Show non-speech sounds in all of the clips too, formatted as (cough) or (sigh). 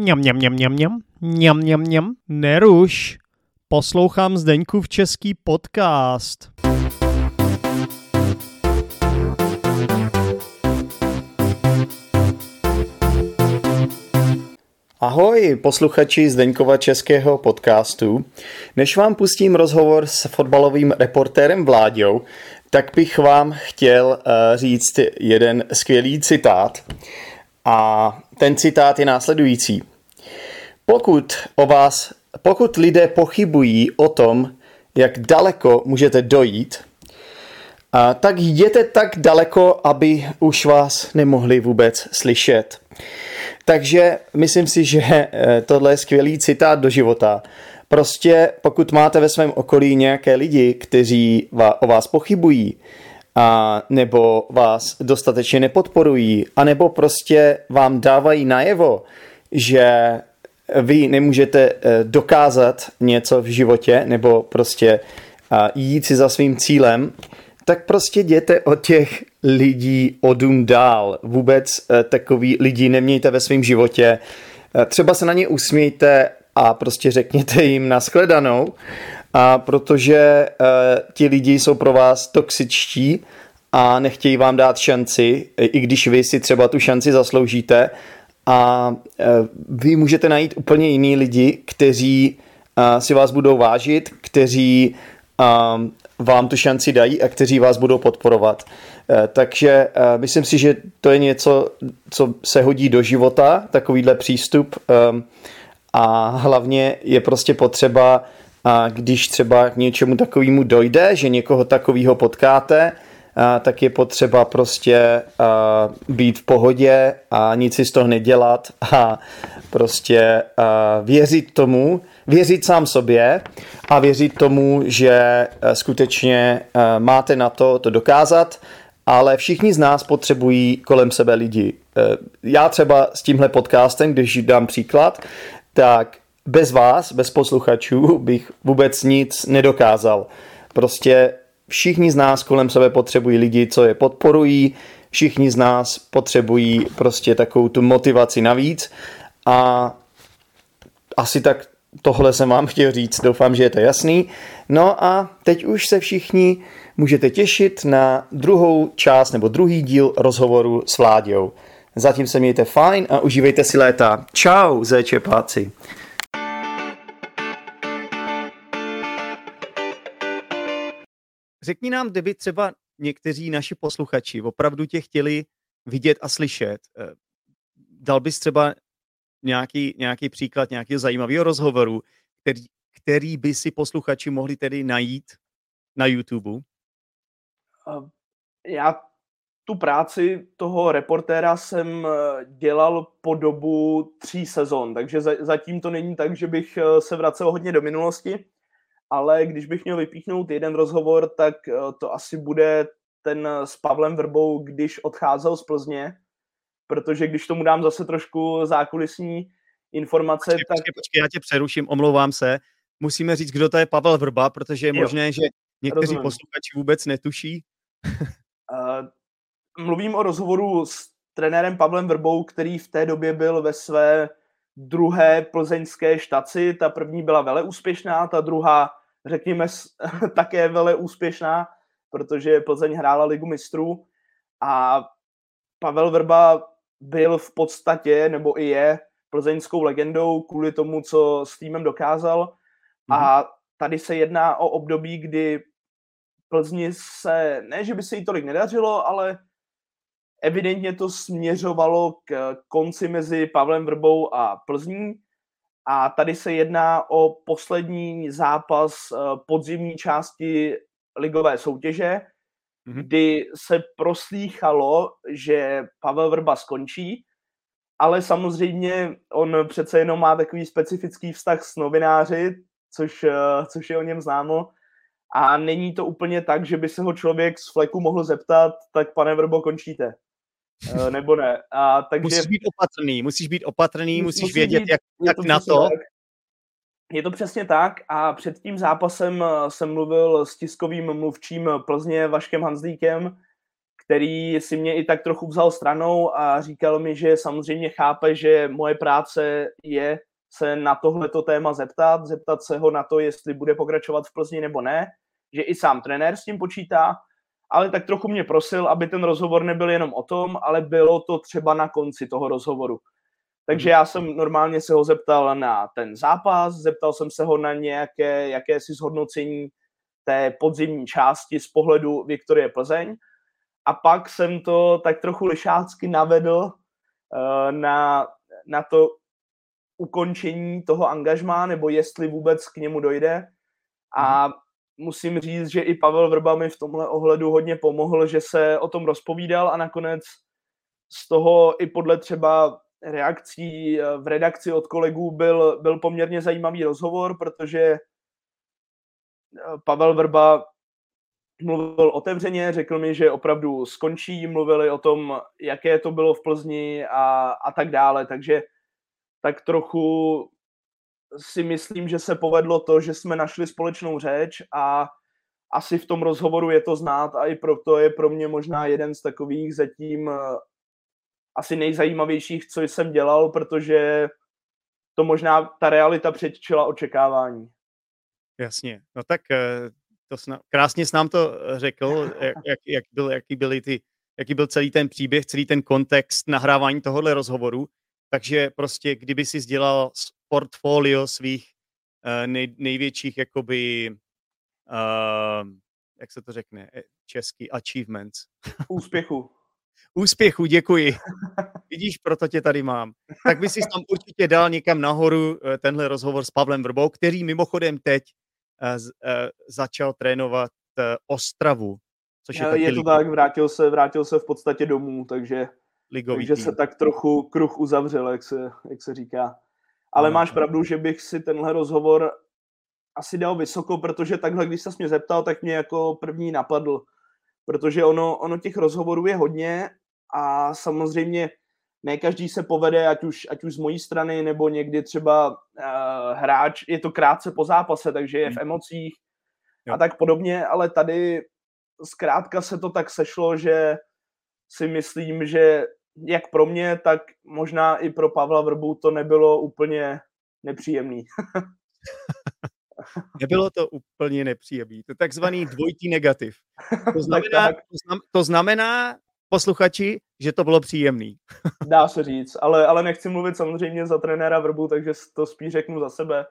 Mňam, mňam, mňam, mňam, mňam, mňam, mňam, mňam. Neruš. Poslouchám Zdeňkův český podcast. Ahoj, posluchači Zdeňkova českého podcastu. Než vám pustím rozhovor s fotbalovým reportérem Vláďou, tak bych vám chtěl uh, říct jeden skvělý citát. A ten citát je následující. Pokud o vás, pokud lidé pochybují o tom, jak daleko můžete dojít, a tak jděte tak daleko, aby už vás nemohli vůbec slyšet. Takže myslím si, že eh, tohle je skvělý citát do života. Prostě pokud máte ve svém okolí nějaké lidi, kteří o vás pochybují, a nebo vás dostatečně nepodporují, anebo prostě vám dávají najevo, že vy nemůžete eh, dokázat něco v životě, nebo prostě jít si za svým cílem, tak prostě jděte od těch lidí odum dál. Vůbec eh, takový lidi nemějte ve svém životě. Eh, třeba se na ně usmějte a prostě řekněte jim nashledanou, a protože ti lidi jsou pro vás toxičtí a nechtějí vám dát šanci, i když vy si třeba tu šanci zasloužíte a uh, vy můžete najít úplně jiný lidi, kteří uh, si vás budou vážit, kteří uh, vám tu šanci dají a kteří vás budou podporovat. Takže myslím si, že to je něco, co se hodí do života, takovýhle přístup a hlavně je prostě potřeba, když třeba k něčemu takovému dojde, že někoho takového potkáte, tak je potřeba prostě být v pohodě a nic si z toho nedělat a prostě věřit tomu, věřit sám sobě a věřit tomu, že skutečně máte na to to dokázat, ale všichni z nás potřebují kolem sebe lidi. Já třeba s tímhle podcastem, když dám příklad, tak bez vás, bez posluchačů, bych vůbec nic nedokázal. Prostě všichni z nás kolem sebe potřebují lidi, co je podporují, všichni z nás potřebují prostě takovou tu motivaci navíc a asi tak tohle jsem vám (laughs) chtěl říct, doufám, že je to jasný. No a teď už se všichni můžete těšit na druhou část nebo druhý díl rozhovoru s Vláďou. Zatím se mějte fajn a užívejte si léta. Čau, zéčepáci. Řekni nám, kdyby třeba někteří naši posluchači opravdu tě chtěli vidět a slyšet, eh, dal bys třeba nějaký, nějaký příklad nějakého zajímavého rozhovoru, který, který by si posluchači mohli tedy najít na YouTube? Já tu práci toho reportéra jsem eh, dělal po dobu tří sezon, takže zatím to není tak, že bych eh, se vracel hodně do minulosti, ale když bych měl vypíchnout jeden rozhovor, tak eh, to asi bude ten s Pavlem Vrbou, když odcházel z Plzně, protože když tomu dám zase trošku zákulisní informace, počkej, tak... Počkej, počkej, já tě přeruším, omlouvám se. Musíme říct, kdo to je Pavel Vrba, protože je jo, možné, že někteří rozumím. posluchači vůbec netuší. uh, mluvím o rozhovoru s trenérem Pavlem Vrbou, který v té době byl ve své druhé plzeňské štaci. Ta první byla vele úspěšná, ta druhá, řekněme, (laughs) také vele úspěšná, protože Plzeň hrála ligu mistrů a Pavel Vrba byl v podstatě, nebo i je, plzeňskou legendou kvůli tomu, co s týmem dokázal. Mm. A tady se jedná o období, kdy Plzni se, ne, že by se jí tolik nedařilo, ale Evidentně to směřovalo k konci mezi Pavlem Vrbou a Plzní a tady se jedná o poslední zápas eh, podzimní části ligové soutěže, mm-hmm. kdy se proslýchalo, že Pavel Vrba skončí, ale samozřejmě on přece jenom má takový specifický vztah s novináři, což, eh, což je o něm známo. A není to úplně tak, že by se ho člověk z fleku mohl zeptat, tak pane Vrbo, končíte. Eh, nebo ne. A, takže... Musíš být opatrný, musíš být opatrný, musíš musí vědět, být, jak, jak to na to. Tak. Je to přesně tak a před tím zápasem eh, jsem mluvil s tiskovým mluvčím Plzně Vaškem Hanzlíkem, který si mě i tak trochu vzal stranou a říkal mi, že samozřejmě chápe, že moje práce je se na tohleto téma zeptat, zeptat se ho na to, jestli bude pokračovat v Plzni nebo ne, že i sám trenér s tím počítá, ale tak trochu mě prosil, aby ten rozhovor nebyl jenom o tom, ale bylo to třeba na konci toho rozhovoru. Takže mhm. já jsem normálně se ho zeptal na ten zápas, zeptal jsem se ho na nějaké jakési zhodnocení té podzimní části z pohledu Viktorie Plzeň a pak jsem to tak trochu lišácky navedl uh, na, na to ukončení toho angažmá, nebo jestli vůbec k němu dojde. A mhm. Musím říct, že i Pavel Vrba mi v tomhle ohledu hodně pomohl, že se o tom rozpovídal a nakonec z toho i podle třeba reakcí eh, v redakci od kolegů byl, byl poměrně zajímavý rozhovor, protože eh, Pavel Vrba mluvil otevřeně, řekl mi, že opravdu skončí, mluvili o tom, jaké to bylo v Plzni a, a tak dále, takže tak trochu si myslím, že se povedlo to, že jsme našli společnou řeč a asi v tom rozhovoru je to znát a i proto je pro mě možná jeden z takových zatím eh, asi nejzajímavějších, co jsem dělal, protože to možná ta realita předčila očekávání. Jasně, no tak eh, to sna, krásně s nám to řekl, jak, jak, byl, jaký, byly ty, jaký byl celý ten příběh, celý ten kontext nahrávání tohohle rozhovoru. Takže prostě, kdyby si sdělal portfolio svých uh, nej, největších, jakoby, uh, jak se to řekne, eh, český achievements. Úspěchu. Úspěchu, děkuji. Vidíš, proto tě tady mám. Tak by si tam určitě dal někam nahoru tenhle rozhovor s Pavlem Vrbou, který mimochodem teď uh, uh, začal trénovat uh, Ostravu. Což je, je to tak, vrátil se, vrátil se v podstatě domů, takže ligový Takže tým. se tak trochu kruh uzavřel, jak se, jak se říká. Ale no, máš pravdu, že bych si tenhle rozhovor asi dal vysoko, protože takhle, když se mě zeptal, tak mě jako první napadl. Protože ono, ono těch rozhovorů je hodně a samozřejmě ne každý se povede, ať už, ať už z mojí strany, nebo někdy třeba uh, hráč, je to krátce po zápase, takže je v hmm. emocích jo. a tak podobně, ale tady zkrátka se to tak sešlo, že si myslím, že jak pro mě, tak možná i pro Pavla Vrbu to nebylo úplně nepříjemný. (laughs) Nebylo to úplně nepříjemný. To je takzvaný dvojitý negativ. To (laughs) znamená, to znamená posluchači, že to bylo příjemný. (laughs) Dá se říct, ale, ale nechci mluvit samozřejmě za trenéra Vrbu, takže to spíš řeknu za sebe,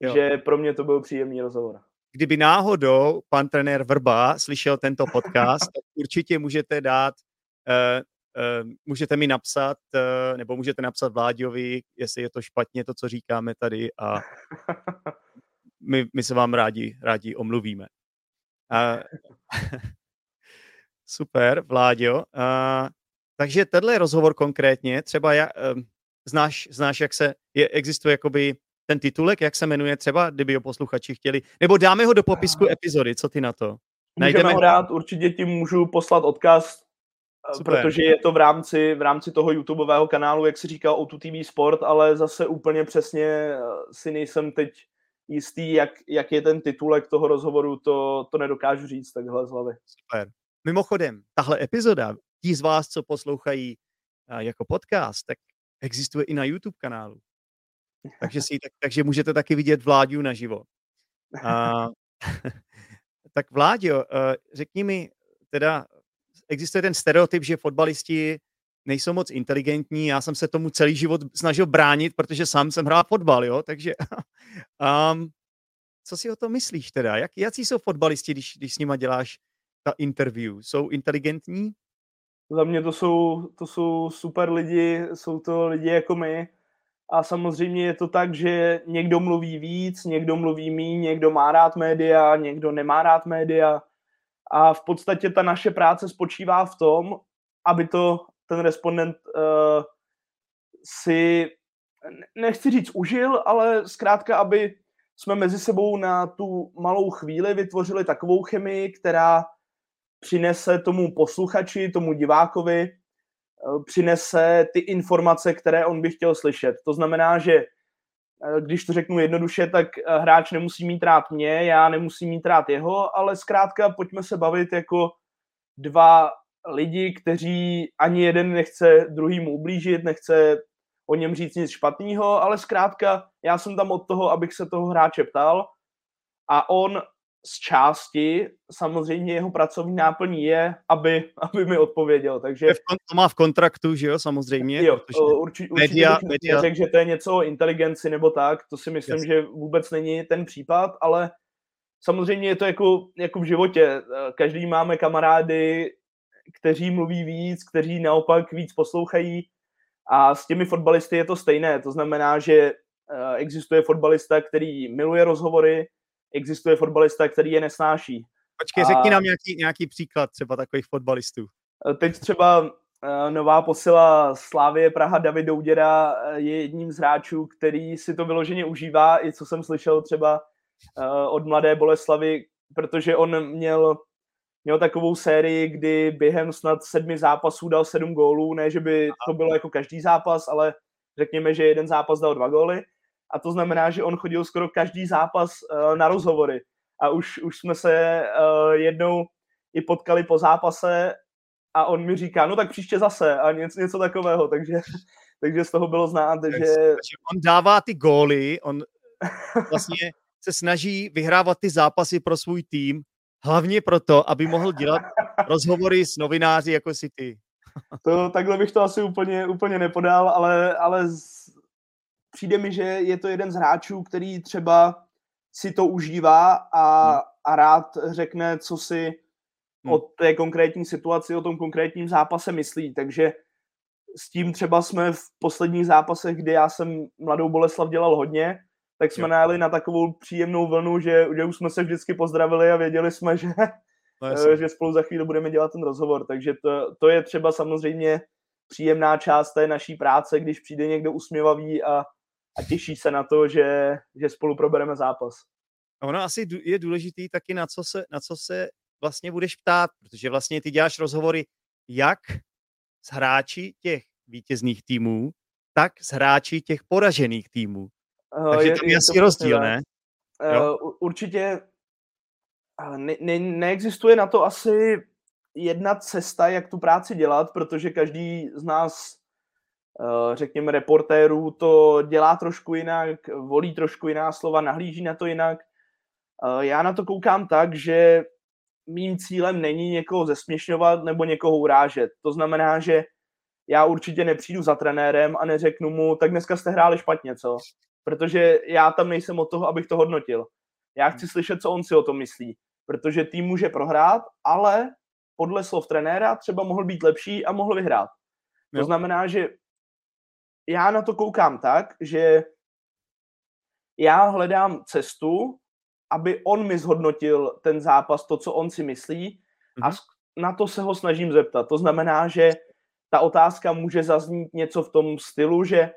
jo. že pro mě to byl příjemný rozhovor. Kdyby náhodou pan trenér Vrba slyšel tento podcast, tak určitě můžete dát Uh, můžete mi napsat, uh, nebo můžete napsat Vláďovi, jestli je to špatně, to, co říkáme tady a my, my se vám rádi, rádi omluvíme. Uh, (laughs) super, Vláďo. Uh, takže tenhle rozhovor konkrétně, třeba já, uh, znáš, znáš, jak se, je, existuje jakoby ten titulek, jak se jmenuje třeba, kdyby ho posluchači chtěli, nebo dáme ho do popisku epizody, co ty na to? Najdeme ho rád, určitě ti můžu poslat odkaz, Super. protože je to v rámci, v rámci toho YouTubeového kanálu, jak se říká o TV Sport, ale zase úplně přesně eh, si nejsem teď jistý, jak, jak je ten titulek toho rozhovoru, to, to nedokážu říct takhle z hlavy. Super. Mimochodem, tahle epizoda, ti z vás, co poslouchají eh, jako podcast, tak existuje i na YouTube kanálu. (laughs) Takže, si, tak, takže můžete taky vidět Vláďu naživo. (laughs) A, (laughs) tak Vláďo, eh, řekni mi teda, existuje ten stereotyp, že fotbalisti nejsou moc inteligentní. Já jsem se tomu celý život snažil bránit, protože sám jsem hrál fotbal, jo, takže (laughs) um, co si o tom myslíš teda? Jak, jaký jsou fotbalisti, když, když s nima děláš ta interview? Jsou inteligentní? Za mě to jsou, to jsou super lidi, jsou to lidi jako my. A samozřejmě je to tak, že někdo mluví víc, někdo mluví méně, někdo má rád média, někdo nemá rád média. A v podstatě ta naše práce spočívá v tom, aby to ten respondent uh, si, nechci říct užil, ale zkrátka, aby jsme mezi sebou na tu malou chvíli vytvořili takovou chemii, která přinese tomu posluchači, tomu divákovi, uh, přinese ty informace, které on by chtěl slyšet. To znamená, že Eh, když to řeknu jednoduše, tak eh, hráč nemusí mít rád mě, já nemusím mít rád jeho, ale zkrátka pojďme se bavit jako dva lidi, kteří ani jeden nechce druhýmu ublížit, nechce o něm říct nic špatného, ale zkrátka já jsem tam od toho, abych se toho hráče ptal a on z části samozřejmě jeho pracovní náplní je, aby, aby mi odpověděl. Takže to má v kontraktu, že jo, samozřejmě. Jo, urči, určitě media, bych media. Řekl, že to je něco o inteligenci nebo tak, to si myslím, yes. že vůbec není ten případ, ale samozřejmě je to jako, jako v životě. Každý máme kamarády, kteří mluví víc, kteří naopak víc poslouchají a s těmi fotbalisty je to stejné. To znamená, že eh, existuje fotbalista, který miluje rozhovory, existuje fotbalista, který je nesnáší. Počkej, a... řekni nám nějaký, nějaký příklad třeba takových fotbalistů. Eh, teď třeba uh, nová posila Slávie Praha David Douděra je jedním z hráčů, který si to vyloženě užívá, i co jsem slyšel třeba uh, od mladé Boleslavy, protože on měl měl takovou sérii, kdy během snad sedmi zápasů dal sedm gólů, ne, že by to bylo jako každý zápas, ale řekněme, že jeden zápas dal dva góly a to znamená, že on chodil skoro každý zápas uh, na rozhovory. A už, už jsme se uh, jednou i potkali po zápase a on mi říká, no tak příště zase. A něco, něco takového, takže, (laughs) takže z toho bylo znát, že... Takže on dává ty góly, on vlastně se snaží vyhrávat ty zápasy pro svůj tým Hlavně proto, aby mohl dělat rozhovory s novináři jako si ty. to, takhle bych to asi úplně, úplně nepodal, ale, ale přijde mi, že je to jeden z hráčů, který třeba si to užívá a, hmm. a rád řekne, co si hmm. o té konkrétní situaci, o tom konkrétním zápase myslí. Takže s tím třeba jsme v posledních zápasech, kdy já jsem Mladou Boleslav dělal hodně, tak jsme jo. najeli na takovou příjemnou vlnu, že, že už jsme se vždycky pozdravili a věděli jsme, (laughs) že, no, že spolu za chvíli budeme dělat ten rozhovor. Takže to, to je třeba samozřejmě příjemná část té naší práce, když přijde někdo usměvavý a, a těší se na to, že, že spolu probereme zápas. Ono asi je důležitý taky, na co, se, na co se vlastně budeš ptát, protože vlastně ty děláš rozhovory jak s hráči těch vítězných týmů, tak s hráči těch poražených týmů. Takže je, tam je, asi rozdíl, ne? Uh, určitě ne, ne, neexistuje na to asi jedna cesta, jak tu práci dělat, protože každý z nás, řekněme, reportérů to dělá trošku jinak, volí trošku jiná slova, nahlíží na to jinak. Uh, já na to koukám tak, že mým cílem není někoho zesměšňovat nebo někoho urážet. To znamená, že já určitě nepřijdu za trenérem a neřeknu mu, tak dneska jste hráli špatně, co? protože já tam nejsem od toho, abych to hodnotil. Já chci slyšet, co on si o tom myslí, protože tým může prohrát, ale podle slov trenéra třeba mohl být lepší a mohl vyhrát. Jo. To znamená, že já na to koukám tak, že já hledám cestu, aby on mi zhodnotil ten zápas, to, co on si myslí a mhm. na to se ho snažím zeptat. To znamená, že ta otázka může zaznít něco v tom stylu, že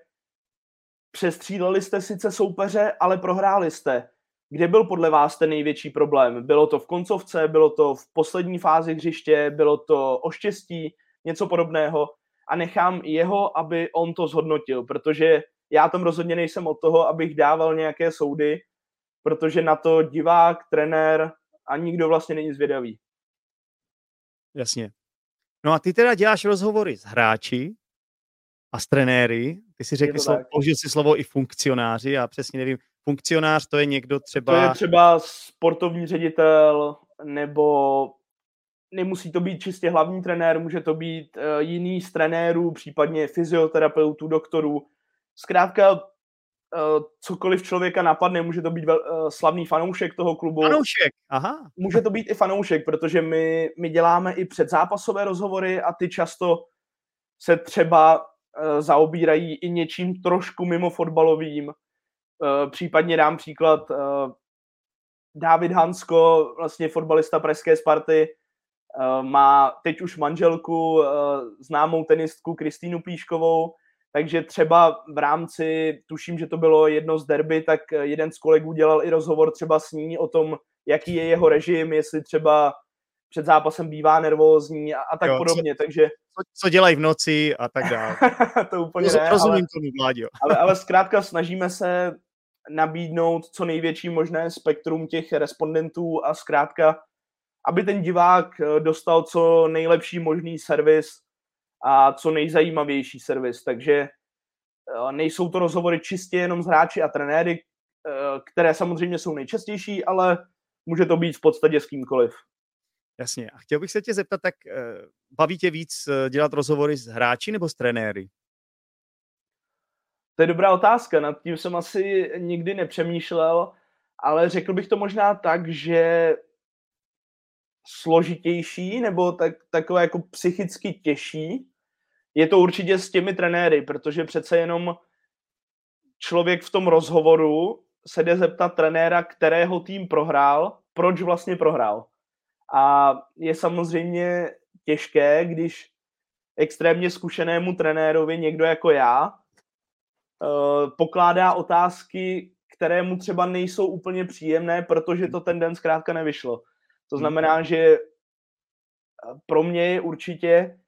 přestříleli jste sice soupeře, ale prohráli jste. Kde byl podle vás ten největší problém? Bylo to v koncovce, bylo to v poslední fázi hřiště, bylo to o štěstí, něco podobného a nechám jeho, aby on to zhodnotil, protože já tam rozhodně nejsem od toho, abych dával nějaké soudy, protože na to divák, trenér a nikdo vlastně není zvědavý. Jasně. No a ty teda děláš rozhovory s hráči, a s trenéry. Ty si řekl, slovo, použil si slovo i funkcionáři, já přesně nevím. Funkcionář to je někdo třeba... To je třeba sportovní ředitel, nebo nemusí to být čistě hlavní trenér, může to být uh, jiný z trenérů, případně fyzioterapeutů, doktorů. Zkrátka, uh, cokoliv člověka napadne, může to být vel, uh, slavný fanoušek toho klubu. Fanoušek, aha. Může to být i fanoušek, protože my, my děláme i předzápasové rozhovory a ty často se třeba Eh, zaobírají i něčím trošku mimo fotbalovým. Eh, případně dám příklad eh, David Hansko, vlastně fotbalista Pražské Sparty, má teď už manželku, známou tenistku Kristýnu Píškovou, takže třeba v rámci, tuším, že to bylo jedno z derby, tak jeden z kolegů dělal i rozhovor třeba s ní o tom, jaký je jeho režim, jestli třeba před zápasem bývá nervózní a, a tak jo, podobně, co, takže... Co, co dělají v noci a tak dále. (laughs) to úplně ne, Rozumím ale, tomu, Vláďo. (laughs) ale, ale zkrátka snažíme se nabídnout co největší možné spektrum těch respondentů a zkrátka aby ten divák eh, dostal co nejlepší možný servis a co nejzajímavější servis. Takže eh, nejsou to rozhovory čistě jenom z hráči a trenéry, které samozřejmě jsou nejčastější, ale může to být v podstatě s kýmkoliv. Jasně. A chtěl bych se tě zeptat, tak baví tě víc dělat rozhovory s hráči nebo s trenéry? To je dobrá otázka, nad tím jsem asi nikdy nepřemýšlel, ale řekl bych to možná tak, že složitější nebo tak, takové jako psychicky těžší je to určitě s těmi trenéry, protože přece jenom člověk v tom rozhovoru se jde zeptat trenéra, kterého tým prohrál, proč vlastně prohrál. A je samozřejmě těžké, když extrémně zkušenému trenérovi někdo jako já uh, pokládá otázky, které mu třeba nejsou úplně příjemné, protože to ten den zkrátka nevyšlo. To hmm. znamená, že eh, pro mě je určitě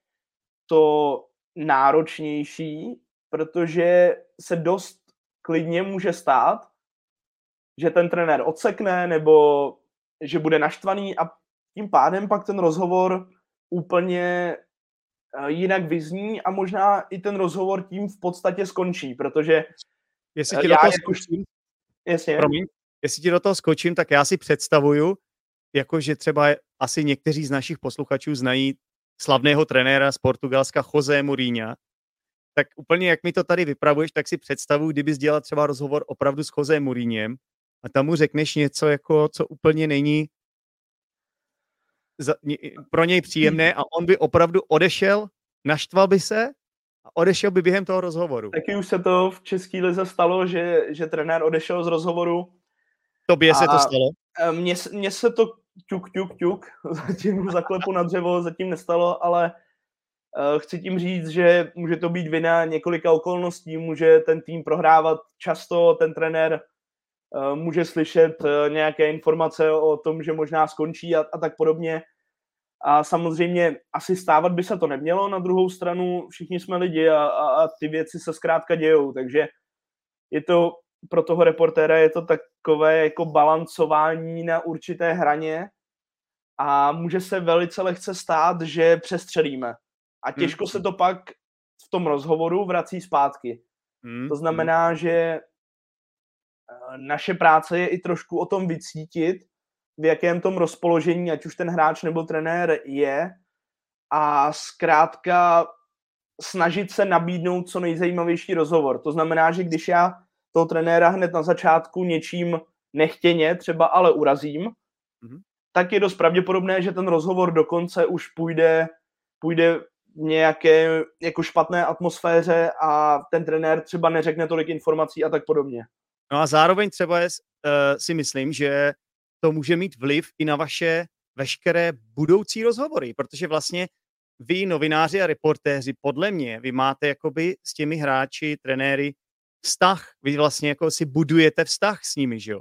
to náročnější, protože se dost klidně může stát, že ten trenér odsekne nebo že bude naštvaný a tím pádem pak ten rozhovor úplně eh, jinak vyzní a možná i ten rozhovor tím v podstatě skončí, protože Jestli ti do toho jako... skočím, Jasně. Promiň, jestli ti do toho skočím, tak já si představuju, jako že třeba asi někteří z našich posluchačů znají slavného trenéra z Portugalska José Mourinho, tak úplně jak mi to tady vypravuješ, tak si představuju, kdyby dělal třeba rozhovor opravdu s José Mourinhem a tam mu řekneš něco, jako, co úplně není za, pro něj příjemné a on by opravdu odešel, naštval by se a odešel by během toho rozhovoru. Taky už se to v České lize stalo, že, že trenér odešel z rozhovoru. Tobě se to stalo? Mně, mně se to ťuk, ťuk, ťuk, (laughs) zatím zaklepu na dřevo, zatím nestalo, ale uh, chci tím říct, že může to být vina několika okolností, může ten tým prohrávat často, ten trenér uh, může slyšet uh, nějaké informace o tom, že možná skončí a, a tak podobně. A samozřejmě asi stávat by se to nemělo, na druhou stranu všichni jsme lidi a, a, a ty věci se zkrátka dějou, takže je to pro toho reportéra je to takové jako balancování na určité hraně a může se velice lehce stát, že přestřelíme. A hmm. těžko hmm. se to pak v tom rozhovoru vrací zpátky. Hmm. To znamená, že eh, naše práce je i trošku o tom vycítit, v jakém tom rozpoložení, ať už ten hráč nebo trenér je a zkrátka snažit se nabídnout co nejzajímavější rozhovor. To znamená, že když já toho trenéra hned na začátku něčím nechtěně třeba ale urazím, mm-hmm. tak je dost pravděpodobné, že ten rozhovor dokonce už půjde, půjde v nějaké jako špatné atmosféře a ten trenér třeba neřekne tolik informací a tak podobně. No a zároveň třeba je, uh, si myslím, že to může mít vliv i na vaše veškeré budoucí rozhovory, protože vlastně vy, novináři a reportéři, podle mě, vy máte jakoby s těmi hráči, trenéry vztah. Vy vlastně jako si budujete vztah s nimi, že jo?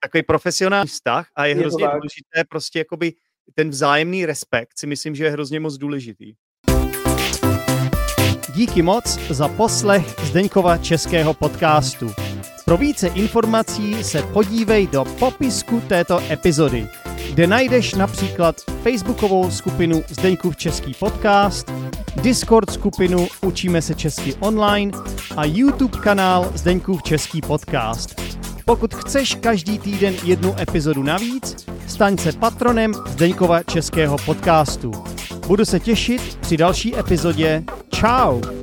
Takový profesionální vztah a je, je hrozně důležité prostě jakoby ten vzájemný respekt si myslím, že je hrozně moc důležitý. Díky moc za poslech Zdeňkova českého podcastu. Pro více informací se podívej do popisku této epizody, kde najdeš například facebookovou skupinu Zdeňkův český podcast, Discord skupinu Učíme se česky online a YouTube kanál Zdeňkův český podcast. Pokud chceš každý týden jednu epizodu navíc, staň se patronem Zdeňkova českého podcastu. Budu se těšit při další epizodě. Ciao!